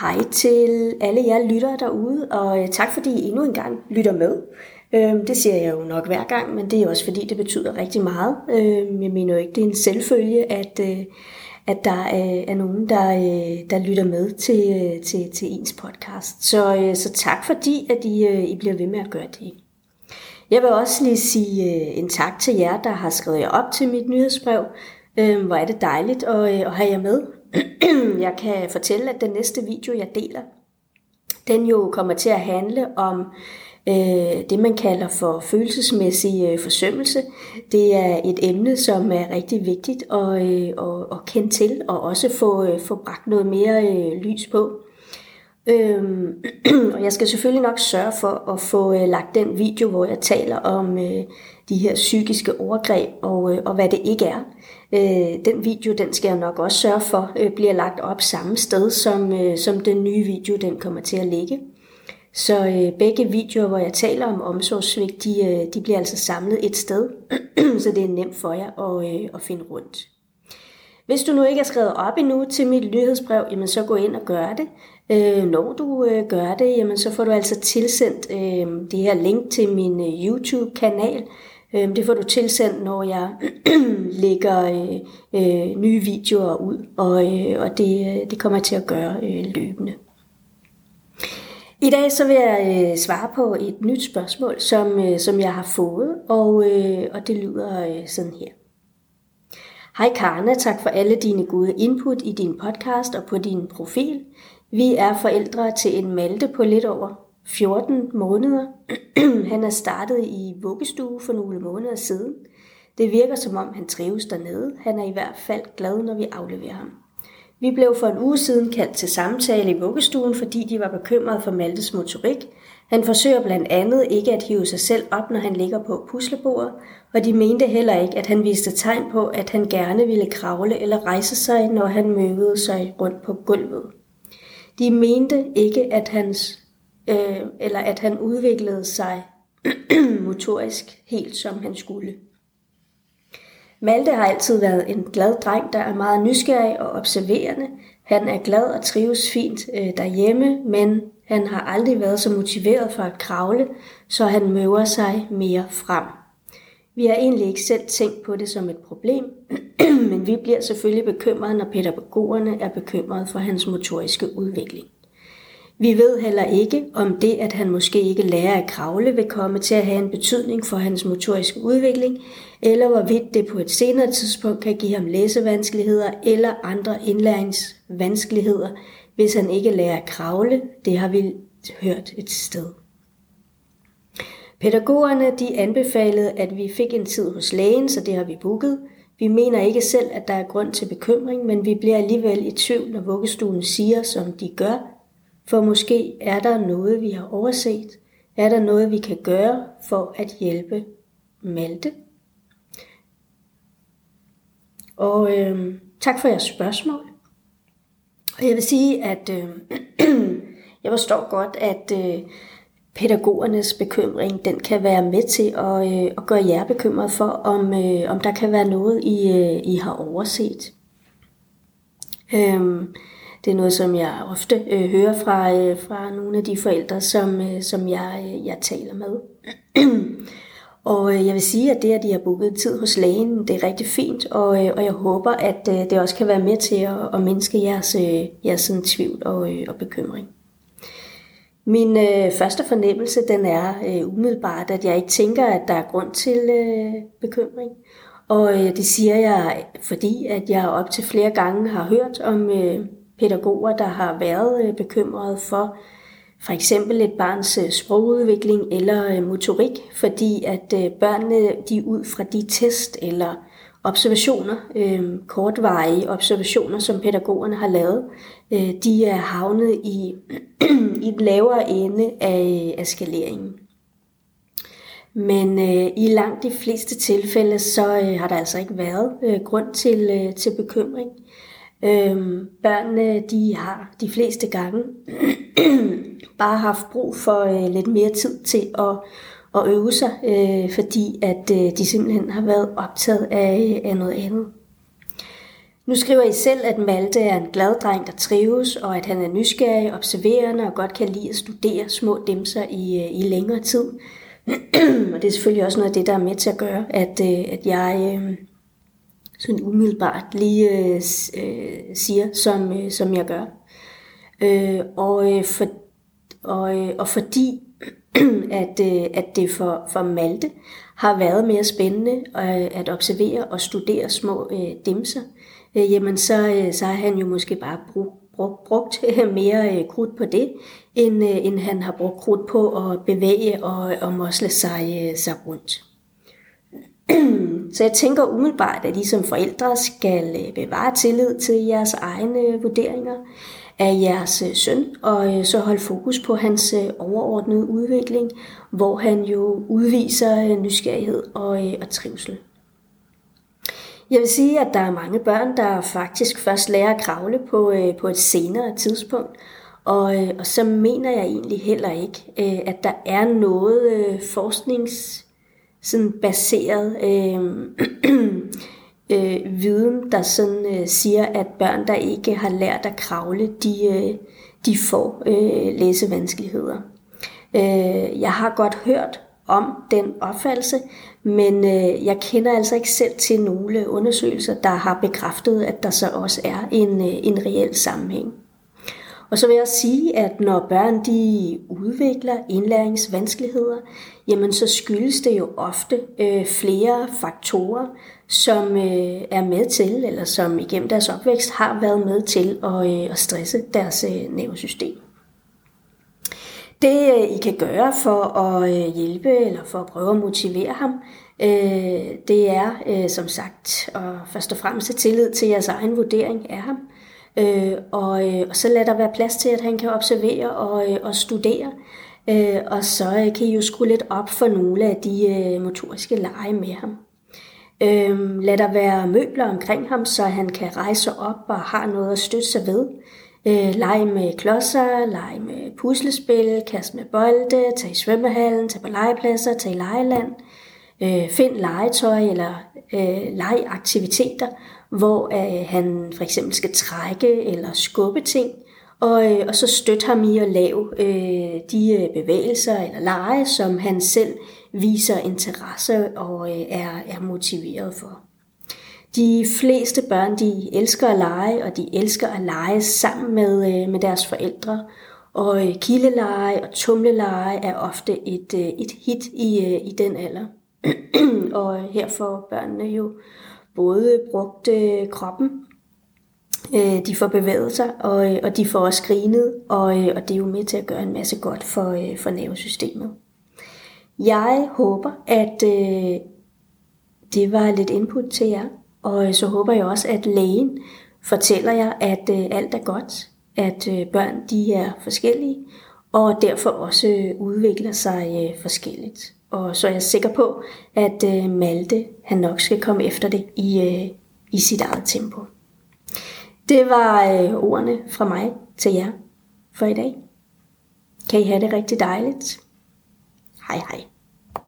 Hej til alle jer lyttere derude, og øh, tak fordi I endnu en gang lytter med. Øhm, det siger jeg jo nok hver gang, men det er også fordi, det betyder rigtig meget. Øhm, jeg mener jo ikke, det er en selvfølge, at, øh, at der øh, er nogen, der, der lytter med til, til, til ens podcast. Så, så tak fordi, at I, I bliver ved med at gøre det. Jeg vil også lige sige en tak til jer, der har skrevet jer op til mit nyhedsbrev. Øhm, hvor er det dejligt at, at have jer med. jeg kan fortælle, at den næste video, jeg deler, den jo kommer til at handle om øh, det, man kalder for følelsesmæssig øh, forsømmelse. Det er et emne, som er rigtig vigtigt at, øh, at, at kende til, og også få, øh, få bragt noget mere øh, lys på. Øhm, og jeg skal selvfølgelig nok sørge for at få øh, lagt den video, hvor jeg taler om øh, de her psykiske overgreb og, øh, og hvad det ikke er. Øh, den video, den skal jeg nok også sørge for, øh, bliver lagt op samme sted, som, øh, som den nye video, den kommer til at ligge. Så øh, begge videoer, hvor jeg taler om omsorgssvigt, de, øh, de bliver altså samlet et sted, så det er nemt for jer at, øh, at finde rundt. Hvis du nu ikke er skrevet op endnu til mit nyhedsbrev, jamen så gå ind og gør det. Øh, når du øh, gør det, jamen så får du altså tilsendt øh, det her link til min øh, YouTube-kanal. Øh, det får du tilsendt, når jeg lægger øh, øh, nye videoer ud, og, øh, og det, øh, det kommer jeg til at gøre øh, løbende. I dag så vil jeg øh, svare på et nyt spørgsmål, som, øh, som jeg har fået, og, øh, og det lyder øh, sådan her. Hej Karne, tak for alle dine gode input i din podcast og på din profil. Vi er forældre til en Malte på lidt over 14 måneder. han er startet i vuggestue for nogle måneder siden. Det virker som om han trives dernede. Han er i hvert fald glad, når vi afleverer ham. Vi blev for en uge siden kaldt til samtale i vuggestuen, fordi de var bekymrede for Maltes motorik. Han forsøger blandt andet ikke at hive sig selv op, når han ligger på puslebordet, og de mente heller ikke, at han viste tegn på, at han gerne ville kravle eller rejse sig, når han møvede sig rundt på gulvet. De mente ikke, at, hans, øh, eller at han udviklede sig motorisk helt som han skulle. Malte har altid været en glad dreng, der er meget nysgerrig og observerende. Han er glad og trives fint øh, derhjemme, men han har aldrig været så motiveret for at kravle, så han møver sig mere frem. Vi har egentlig ikke selv tænkt på det som et problem, men vi bliver selvfølgelig bekymrede, når pædagogerne er bekymrede for hans motoriske udvikling. Vi ved heller ikke, om det, at han måske ikke lærer at kravle, vil komme til at have en betydning for hans motoriske udvikling, eller hvorvidt det på et senere tidspunkt kan give ham læsevanskeligheder eller andre indlæringsvanskeligheder, hvis han ikke lærer at kravle. Det har vi hørt et sted. Pædagogerne de anbefalede, at vi fik en tid hos lægen, så det har vi booket. Vi mener ikke selv, at der er grund til bekymring, men vi bliver alligevel i tvivl, når vuggestuen siger, som de gør, for måske er der noget, vi har overset. Er der noget, vi kan gøre for at hjælpe Malte? Og øh, tak for jeres spørgsmål. Og jeg vil sige, at øh, jeg forstår godt, at øh, pædagogernes bekymring, den kan være med til at, øh, at gøre jer bekymret for, om, øh, om der kan være noget, I, øh, I har overset. Øh, det er noget, som jeg ofte øh, hører fra, øh, fra nogle af de forældre, som, øh, som jeg, øh, jeg taler med. og øh, jeg vil sige, at det, at de har booket tid hos lægen, det er rigtig fint, og, øh, og jeg håber, at øh, det også kan være med til at, at mindske jeres, øh, jeres sådan, tvivl og, øh, og bekymring. Min øh, første fornemmelse, den er øh, umiddelbart, at jeg ikke tænker, at der er grund til øh, bekymring. Og øh, det siger jeg, fordi at jeg op til flere gange har hørt om øh, pædagoger, der har været øh, bekymrede for for eksempel et barns øh, sprogudvikling eller øh, motorik, fordi at børnene de ud fra de test eller observationer, kortvarige observationer, som pædagogerne har lavet, de er havnet i, i den lavere ende af, skaleringen. Men øh, i langt de fleste tilfælde, så øh, har der altså ikke været øh, grund til, øh, til bekymring. Øhm, børnene de har de fleste gange bare haft brug for øh, lidt mere tid til at, at øve sig, øh, fordi at øh, de simpelthen har været optaget af, øh, af noget andet. Nu skriver I selv, at Malte er en glad dreng, der trives, og at han er nysgerrig, observerende og godt kan lide at studere små dimser i, øh, i længere tid. og det er selvfølgelig også noget af det, der er med til at gøre, at, øh, at jeg øh, sådan umiddelbart lige øh, øh, siger, som, øh, som jeg gør. Øh, og, øh, for, og, øh, og fordi at, øh, at det for, for Malte har været mere spændende øh, at observere og studere små øh, dimser, øh, jamen så, øh, så har han jo måske bare brug, brugt, brugt mere øh, krudt på det, end, øh, end han har brugt krudt på at bevæge og, og mosle sig, øh, sig rundt. Så jeg tænker umiddelbart, at I som forældre skal øh, bevare tillid til jeres egne øh, vurderinger af jeres øh, søn, og så holde fokus på hans overordnede udvikling, hvor han jo udviser nysgerrighed og, og trivsel. Jeg vil sige, at der er mange børn, der faktisk først lærer at kravle på, på et senere tidspunkt, og, og så mener jeg egentlig heller ikke, at der er noget forsknings sådan baseret øh, øh, viden, der sådan øh, siger, at børn, der ikke har lært at kravle, de, øh, de får øh, læsevanskeligheder. Øh, jeg har godt hørt om den opfattelse, men øh, jeg kender altså ikke selv til nogle undersøgelser, der har bekræftet, at der så også er en, øh, en reel sammenhæng. Og så vil jeg sige, at når børn de udvikler indlæringsvanskeligheder, jamen så skyldes det jo ofte øh, flere faktorer, som øh, er med til, eller som igennem deres opvækst har været med til at, øh, at stresse deres øh, nervesystem. Det øh, I kan gøre for at øh, hjælpe eller for at prøve at motivere ham, øh, det er øh, som sagt at først og fremmest have tillid til jeres egen vurdering af ham. Øh, og, øh, og så lader der være plads til, at han kan observere og, øh, og studere. Øh, og så øh, kan I jo skrue lidt op for nogle af de øh, motoriske lege med ham. Øh, lad der være møbler omkring ham, så han kan rejse op og har noget at støtte sig ved. Øh, lege med klodser, lege med puslespil, kaste med bolde, tage i svømmehallen, tage på legepladser, tage i legeland. Øh, find legetøj eller øh, legeaktiviteter, hvor øh, han for eksempel skal trække eller skubbe ting, og, øh, og så støtte ham i at lave øh, de øh, bevægelser eller lege, som han selv viser interesse og øh, er, er motiveret for. De fleste børn, de elsker at lege, og de elsker at lege sammen med, øh, med deres forældre. Og øh, kildeleje og tumleleje er ofte et, øh, et hit i, øh, i den alder. og her får børnene jo både brugt øh, kroppen, øh, de får bevæget sig, og, øh, og de får også grinet, og, øh, og det er jo med til at gøre en masse godt for, øh, for nervesystemet. Jeg håber, at øh, det var lidt input til jer, og øh, så håber jeg også, at lægen fortæller jer, at øh, alt er godt, at øh, børn de er forskellige, og derfor også øh, udvikler sig øh, forskelligt. Og så er jeg sikker på, at øh, Malte han nok skal komme efter det i, øh, i sit eget tempo. Det var øh, ordene fra mig til jer for i dag. Kan I have det rigtig dejligt. Hej hej.